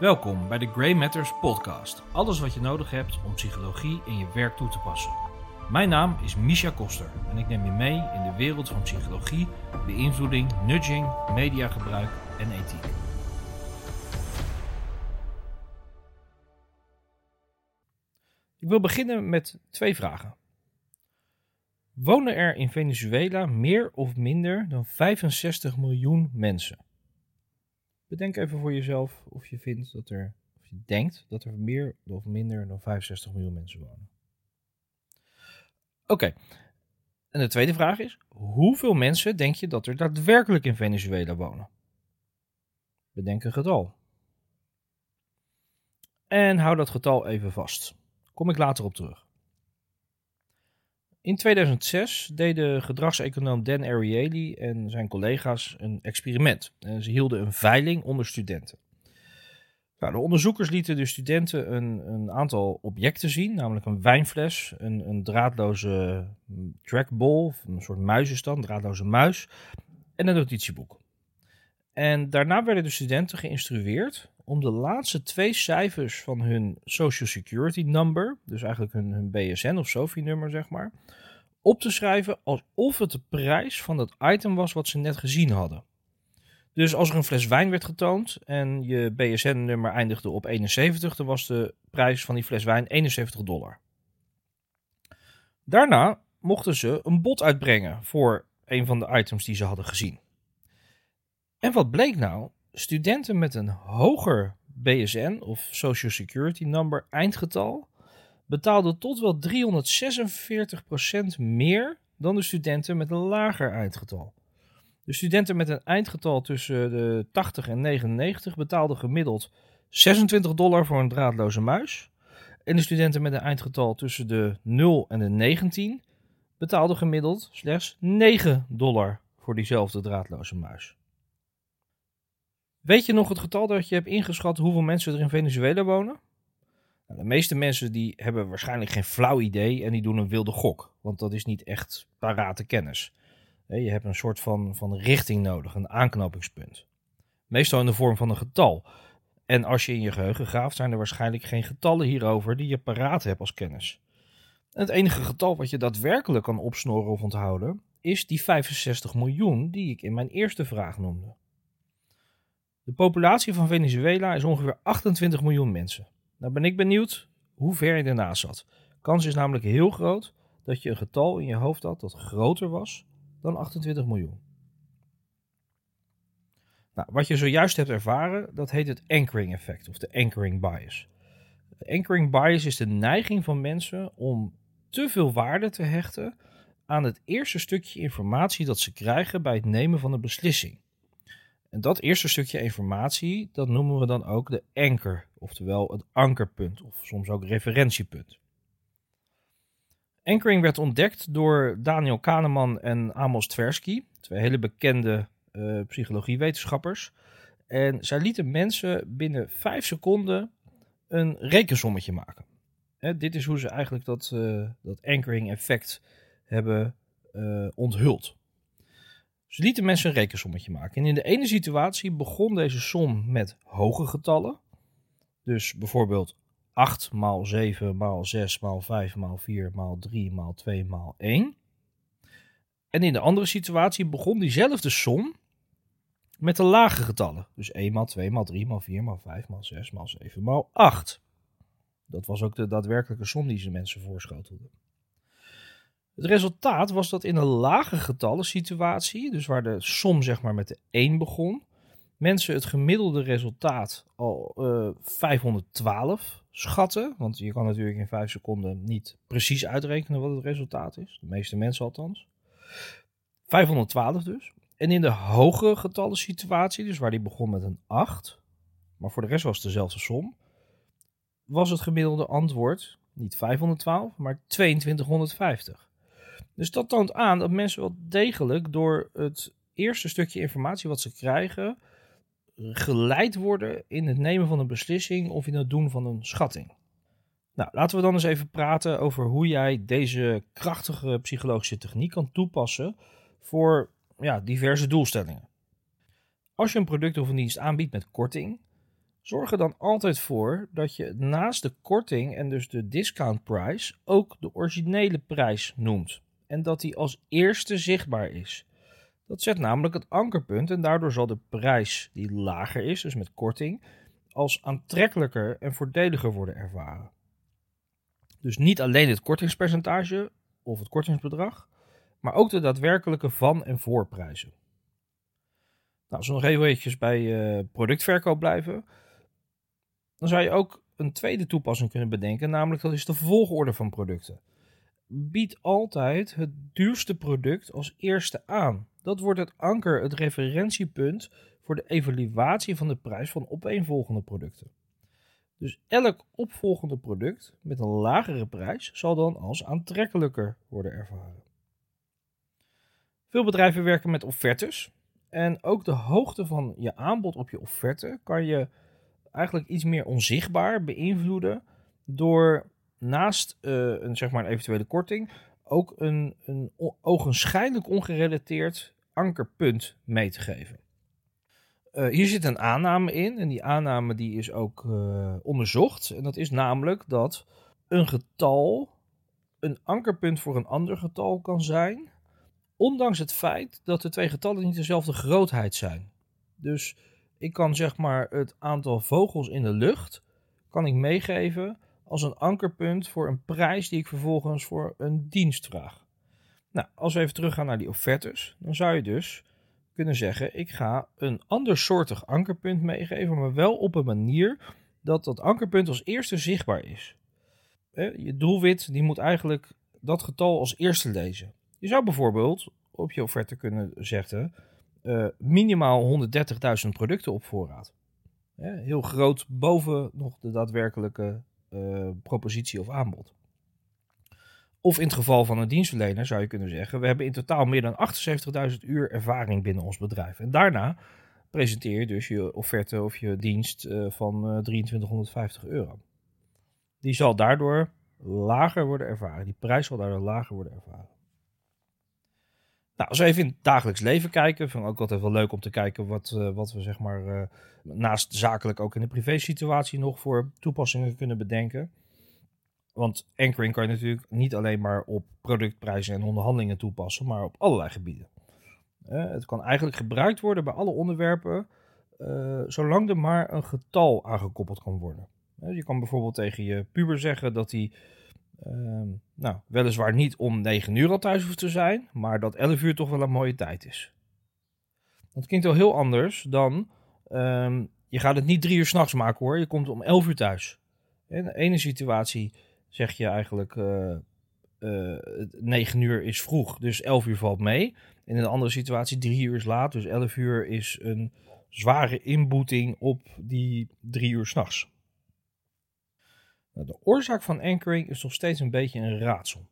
Welkom bij de Grey Matters podcast. Alles wat je nodig hebt om psychologie in je werk toe te passen. Mijn naam is Misha Koster en ik neem je mee in de wereld van psychologie, beïnvloeding, nudging, mediagebruik en ethiek. Ik wil beginnen met twee vragen. Wonen er in Venezuela meer of minder dan 65 miljoen mensen? Bedenk even voor jezelf of je vindt dat er, of je denkt dat er meer of minder dan 65 miljoen mensen wonen. Oké. En de tweede vraag is: hoeveel mensen denk je dat er daadwerkelijk in Venezuela wonen? Bedenk een getal. En hou dat getal even vast. Kom ik later op terug. In 2006 deden gedragseconoom Dan Ariely en zijn collega's een experiment. En ze hielden een veiling onder studenten. Nou, de onderzoekers lieten de studenten een, een, aantal objecten zien, namelijk een wijnfles, een, een draadloze trackball, een soort muizenstand, draadloze muis, en een notitieboek. En daarna werden de studenten geïnstrueerd om de laatste twee cijfers van hun Social Security number, dus eigenlijk hun, BSN of SOFI-nummer, zeg maar, op te schrijven alsof het de prijs van dat item was wat ze net gezien hadden. Dus als er een fles wijn werd getoond en je BSN-nummer eindigde op 71, dan was de prijs van die fles wijn 71 dollar. Daarna mochten ze een bod uitbrengen voor een van de items die ze hadden gezien. En wat bleek nou? Studenten met een hoger BSN of Social Security number eindgetal betaalden tot wel 346% meer dan de studenten met een lager eindgetal. De studenten met een eindgetal tussen de 80 en 99 betaalden gemiddeld 26 dollar voor een draadloze muis. En de studenten met een eindgetal tussen de 0 en de 19 betaalden gemiddeld slechts 9 dollar voor diezelfde draadloze muis. Weet je nog het getal dat je hebt ingeschat hoeveel mensen er in Venezuela wonen? Nou, de meeste mensen die hebben waarschijnlijk geen flauw idee en die doen een wilde gok, want dat is niet echt parate kennis. Je hebt een soort van, van richting nodig, een aanknopingspunt. Meestal in de vorm van een getal. En als je in je geheugen graaft, zijn er waarschijnlijk geen getallen hierover die je paraat hebt als kennis. En het enige getal wat je daadwerkelijk kan opsnoren of onthouden, is die 65 miljoen die ik in mijn eerste vraag noemde. De populatie van Venezuela is ongeveer 28 miljoen mensen. Nou ben ik benieuwd hoe ver je ernaast zat. Kans is namelijk heel groot dat je een getal in je hoofd had dat groter was dan 28 miljoen. Nou, wat je zojuist hebt ervaren, dat heet het anchoring effect of de anchoring bias. De anchoring bias is de neiging van mensen om te veel waarde te hechten aan het eerste stukje informatie dat ze krijgen bij het nemen van een beslissing. En dat eerste stukje informatie, dat noemen we dan ook de anchor, oftewel het ankerpunt of soms ook referentiepunt. Anchoring werd ontdekt door Daniel Kahneman en Amos Tversky, twee hele bekende uh, psychologiewetenschappers. En zij lieten mensen binnen vijf seconden een rekensommetje maken. dit is hoe ze eigenlijk dat, uh, dat anchoring effect hebben uh, onthuld. Ze lieten mensen een rekensommetje maken. En in de ene situatie begon deze som met hoge getallen. Dus bijvoorbeeld 8 maal 7 maal 6 maal 5 maal 4 maal 3 maal 2 maal 1. En in de andere situatie begon diezelfde som met de lage getallen. Dus 1 maal 2 maal 3 maal 4 maal 5 maal 6 maal 7 maal 8. Dat was ook de daadwerkelijke som die ze mensen voorschotelden. Het resultaat was dat in een lage getallen situatie, dus waar de som zeg maar met de 1 begon, mensen het gemiddelde resultaat al uh, eh, 512 schatten. Want je kan natuurlijk in 5 seconden niet precies uitrekenen wat het resultaat is. De meeste mensen althans. 512 dus. En in de hogere getallen situatie, dus waar die begon met een 8, maar voor de rest was het dezelfde som, was het gemiddelde antwoord niet 512, maar 2250. Dus dat toont aan dat mensen wel degelijk door het eerste stukje informatie wat ze krijgen, geleid worden in het nemen van een beslissing of in het doen van een schatting. Nou, laten we dan eens even praten over hoe jij deze krachtige psychologische techniek kan toepassen voor ja, diverse doelstellingen. Als je een product of een dienst aanbiedt met korting, Zorg er dan altijd voor dat je naast de korting en dus de discount price ook de originele prijs noemt. En dat die als eerste zichtbaar is. Dat zet namelijk het ankerpunt en daardoor zal de prijs die lager is, dus met korting, als aantrekkelijker en voordeliger worden ervaren. Dus niet alleen het kortingspercentage of het kortingsbedrag, maar ook de daadwerkelijke van- en voorprijzen. Nou, als we nog even bij uh, productverkoop blijven, dan zou je ook een tweede toepassing kunnen bedenken, namelijk dat is de volgorde van producten. Bied altijd het duurste product als eerste aan. Dat wordt het anker, het referentiepunt voor de evaluatie van de prijs van opeenvolgende producten. Dus elk opvolgende product met een lagere prijs zal dan als aantrekkelijker worden ervaren. Veel bedrijven werken met offertes. En ook de hoogte van je aanbod op je offerte kan je eigenlijk iets meer onzichtbaar beïnvloeden door naast uh, een, zeg maar een eventuele korting ook een, een ogenschijnlijk ongerelateerd ankerpunt mee te geven. Uh, hier zit een aanname in en die aanname die is ook uh, onderzocht. En dat is namelijk dat een getal een ankerpunt voor een ander getal kan zijn, ondanks het feit dat de twee getallen niet dezelfde grootheid zijn. Dus ik kan zeg maar het aantal vogels in de lucht kan ik meegeven als een ankerpunt voor een prijs die ik vervolgens voor een dienst vraag. Nou, als we even teruggaan naar die offertes, dan zou je dus kunnen zeggen: ik ga een ander soortig ankerpunt meegeven, maar wel op een manier dat dat ankerpunt als eerste zichtbaar is. Je doelwit die moet eigenlijk dat getal als eerste lezen. Je zou bijvoorbeeld op je offerte kunnen zeggen: uh, minimaal 130.000 producten op voorraad. heel groot boven nog de daadwerkelijke uh, propositie of aanbod. Of in het geval van een dienstverlener zou je kunnen zeggen: we hebben in totaal meer dan 78.000 uur ervaring binnen ons bedrijf. En daarna presenteer je dus je offerte of je dienst uh, van 2350 euro. Die zal daardoor lager worden ervaren. Die prijs zal daardoor lager worden ervaren. Nou, als we even in het dagelijks leven kijken, vind ik ook altijd wel leuk om te kijken wat, uh, wat we zeg maar uh, naast zakelijk ook in de privé situatie nog voor toepassingen kunnen bedenken. Want anchoring kan je natuurlijk niet alleen maar op productprijzen en onderhandelingen toepassen, maar op allerlei gebieden. Uh, het kan eigenlijk gebruikt worden bij alle onderwerpen, zolang er maar een getal aangekoppeld kan worden. je kan bijvoorbeeld tegen je puber zeggen dat hij Ehm, nou, weliswaar niet om 9 uur al thuis hoeft te zijn, maar dat 11 uur toch wel een mooie tijd is. Dat klinkt wel heel anders dan, um, je gaat het niet drie uur s'nachts maken hoor, je komt om 11 uur thuis. In de ene situatie zeg je eigenlijk, uh, uh, 9 uur is vroeg, dus 11 uur valt mee. In een andere situatie 3 uur is laat, dus 11 uur is een zware inboeting op die 3 uur s'nachts. Nou, de oorzaak van anchoring is nog steeds een beetje een raadsel.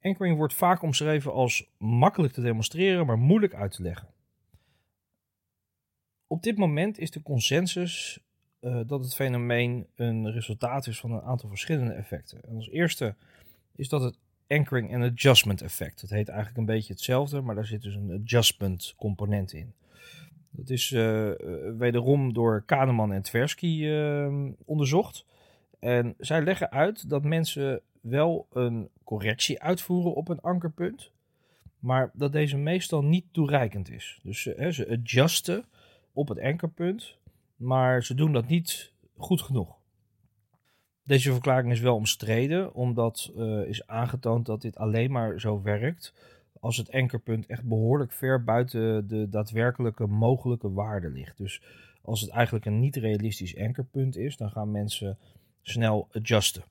Anchoring wordt vaak omschreven als makkelijk te demonstreren, maar moeilijk uit te leggen. Op dit moment is de consensus uh, dat het fenomeen een resultaat is van een aantal verschillende effecten. En als eerste is dat het anchoring en adjustment effect. Het heet eigenlijk een beetje hetzelfde, maar daar zit dus een adjustment component in. Dat is uh, wederom door Kahneman en Tversky onderzocht. En zij leggen uit dat mensen wel een correctie uitvoeren op een ankerpunt, maar dat deze meestal niet toereikend is. Dus hè, ze adjusten op het ankerpunt, maar ze doen dat niet goed genoeg. Deze verklaring is wel omstreden, omdat uh, is aangetoond dat dit alleen maar zo werkt als het ankerpunt echt behoorlijk ver buiten de daadwerkelijke mogelijke waarde ligt. Dus als het eigenlijk een niet realistisch ankerpunt is, dan gaan mensen snel adjusten.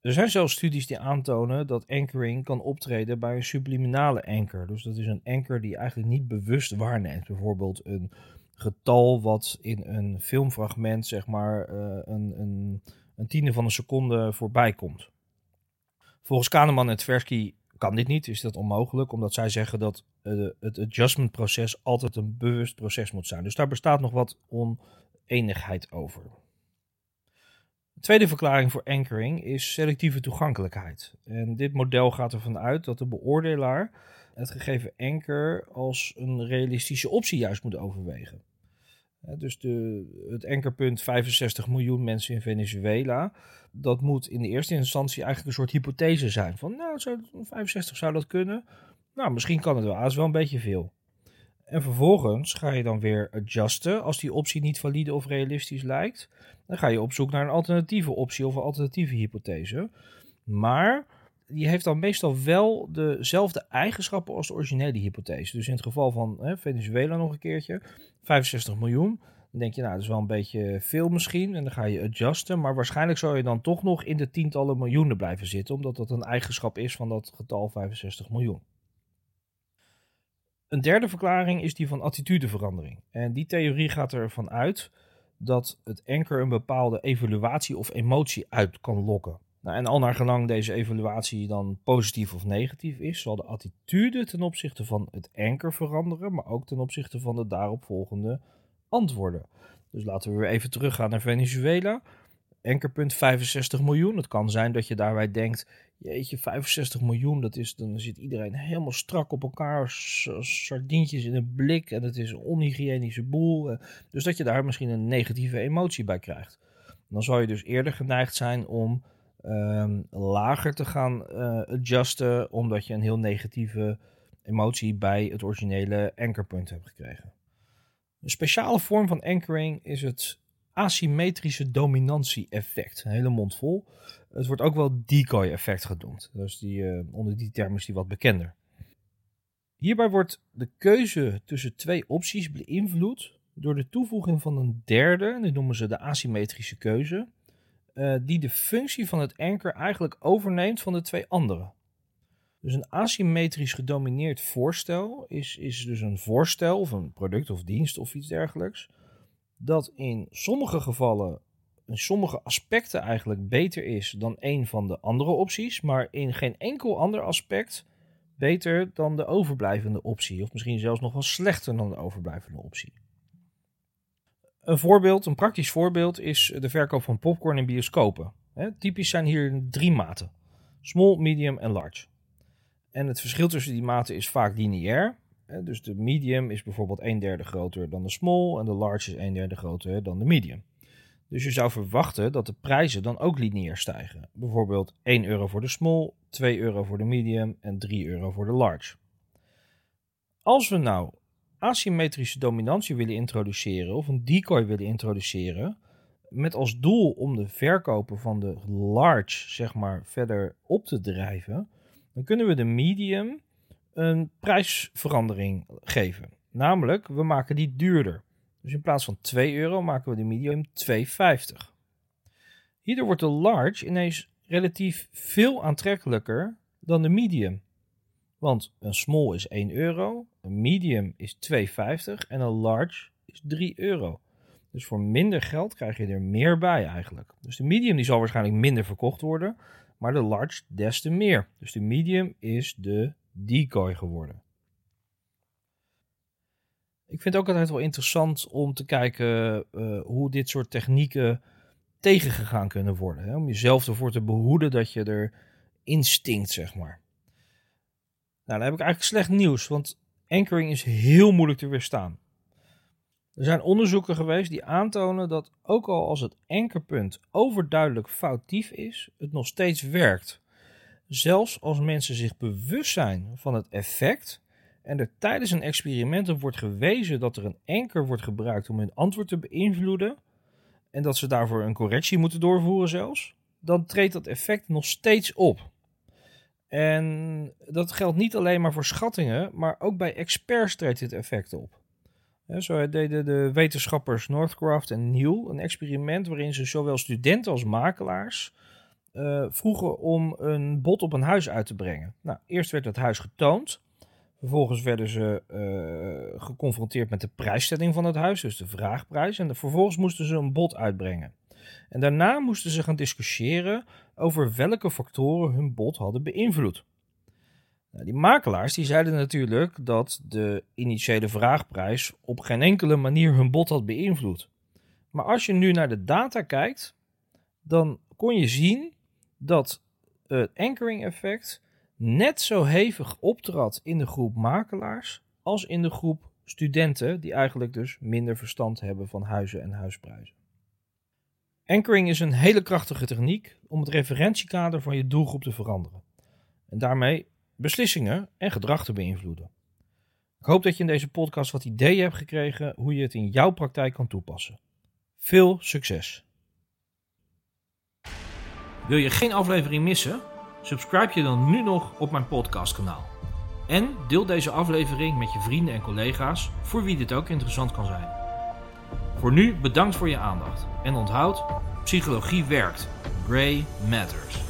Er zijn zelfs studies die aantonen dat anchoring kan optreden bij een subliminale anker. Dus dat is een anker die eigenlijk niet bewust waarneemt. Bijvoorbeeld een getal wat in een filmfragment zeg maar uh, een, een, een, tiende van een seconde voorbij komt. Volgens Kahneman en Tversky kan dit niet, is dat onmogelijk, omdat zij zeggen dat uh, het adjustment proces altijd een bewust proces moet zijn. Dus daar bestaat nog wat oneenigheid over. De tweede verklaring voor anchoring is selectieve toegankelijkheid. En dit model gaat ervan uit dat de beoordelaar het gegeven anker als een realistische optie juist moet overwegen. Dus de, het enkerpunt 65 miljoen mensen in Venezuela, dat moet in de eerste instantie eigenlijk een soort hypothese zijn. Van nou, 65 zou dat kunnen. Nou, misschien kan het wel, dat is wel een beetje veel. En vervolgens ga je dan weer adjusten als die optie niet valide of realistisch lijkt. Dan ga je op zoek naar een alternatieve optie of een alternatieve hypothese. Maar die heeft dan meestal wel dezelfde eigenschappen als de originele hypothese. Dus in het geval van hè, Venezuela nog een keertje, 65 miljoen. Dan denk je, nou, dat is wel een beetje veel misschien. En dan ga je adjusten. Maar waarschijnlijk zou je dan toch nog in de tientallen miljoenen blijven zitten. Omdat dat een eigenschap is van dat getal 65 miljoen. Een derde verklaring is die van attitudeverandering. En die theorie gaat ervan uit dat het anker een bepaalde evaluatie of emotie uit kan lokken. Nou, en al naar gelang deze evaluatie dan positief of negatief is, zal de attitude ten opzichte van het anker veranderen, maar ook ten opzichte van de daaropvolgende antwoorden. Dus laten we weer even teruggaan naar Venezuela. Ankerpunt 65 miljoen. Het kan zijn dat je daarbij denkt: jeetje, 65 miljoen, dat is, dan zit iedereen helemaal strak op elkaar, sardientjes in een blik en het is een onhygiënische boel. Dus dat je daar misschien een negatieve emotie bij krijgt. Dan zou je dus eerder geneigd zijn om um, lager te gaan uh, adjusten, omdat je een heel negatieve emotie bij het originele ankerpunt hebt gekregen. Een speciale vorm van anchoring is het asymmetrische dominantie-effect. Een hele mond vol. Het wordt ook wel decoy-effect genoemd. Dus die, uh, onder die term is die wat bekender. Hierbij wordt de keuze tussen twee opties beïnvloed door de toevoeging van een derde, dit noemen ze de asymmetrische keuze, uh, die de functie van het anker eigenlijk overneemt van de twee andere. Dus een asymmetrisch gedomineerd voorstel is, is dus een voorstel of een product of dienst of iets dergelijks, dat in sommige gevallen, in sommige aspecten eigenlijk beter is dan een van de andere opties, maar in geen enkel ander aspect beter dan de overblijvende optie, of misschien zelfs nog wel slechter dan de overblijvende optie. Een voorbeeld, een praktisch voorbeeld, is de verkoop van popcorn in bioscopen. typisch zijn hier drie maten: small, medium en large. En het verschil tussen die maten is vaak lineair. Dus de medium is bijvoorbeeld een derde groter dan de small en de large is een derde groter dan de medium. Dus je zou verwachten dat de prijzen dan ook lineair stijgen. Bijvoorbeeld 1 euro voor de small, 2 euro voor de medium en 3 euro voor de large. Als we nou asymmetrische dominantie willen introduceren of een decoy willen introduceren, met als doel om de verkopen van de large zeg maar verder op te drijven, dan kunnen we de medium een prijsverandering geven. Namelijk, we maken die duurder. Dus in plaats van 2 euro maken we de medium 2,50. Hierdoor wordt de large ineens relatief veel aantrekkelijker dan de medium. Want een small is 1 euro, een medium is 2,50 en een large is 3 euro. Dus voor minder geld krijg je er meer bij eigenlijk. Dus de medium die zal waarschijnlijk minder verkocht worden, maar de large des te meer. Dus de medium is de decoy geworden. Ik vind het ook altijd wel interessant om te kijken uh, hoe dit soort technieken tegengegaan kunnen worden. Hè? Om jezelf ervoor te behoeden dat je er instinct, zeg maar. Nou, dan heb ik eigenlijk slecht nieuws, want anchoring is heel moeilijk te weerstaan. Er zijn onderzoeken geweest die aantonen dat ook al als het ankerpunt overduidelijk foutief is, het nog steeds werkt. Zelfs als mensen zich bewust zijn van het effect en er tijdens een experiment wordt gewezen dat er een anker wordt gebruikt om hun antwoord te beïnvloeden en dat ze daarvoor een correctie moeten doorvoeren zelfs, dan treedt dat effect nog steeds op. En dat geldt niet alleen maar voor schattingen, maar ook bij experts treedt dit effect op. Zo deden de wetenschappers Northcroft en Neal een experiment waarin ze zowel studenten als makelaars uh, vroegen om een bod op een huis uit te brengen. Nou, eerst werd het huis getoond. Vervolgens werden ze uh, geconfronteerd met de prijsstelling van het huis, dus de vraagprijs. En vervolgens moesten ze een bod uitbrengen. En daarna moesten ze gaan discussiëren over welke factoren hun bod hadden beïnvloed. Nou, die makelaars die zeiden natuurlijk dat de initiële vraagprijs op geen enkele manier hun bod had beïnvloed. Maar als je nu naar de data kijkt, dan kon je zien dat het anchoring effect net zo hevig optrad in de groep makelaars als in de groep studenten die eigenlijk dus minder verstand hebben van huizen en huisprijzen. Anchoring is een hele krachtige techniek om het referentiekader van je doelgroep te veranderen en daarmee beslissingen en gedrag te beïnvloeden. Ik hoop dat je in deze podcast wat ideeën hebt gekregen hoe je het in jouw praktijk kan toepassen. Veel succes! Wil je geen aflevering missen? Subscribe je dan nu nog op mijn podcastkanaal. En deel deze aflevering met je vrienden en collega's voor wie dit ook interessant kan zijn. Voor nu bedankt voor je aandacht en onthoud, psychologie werkt. Gray matters.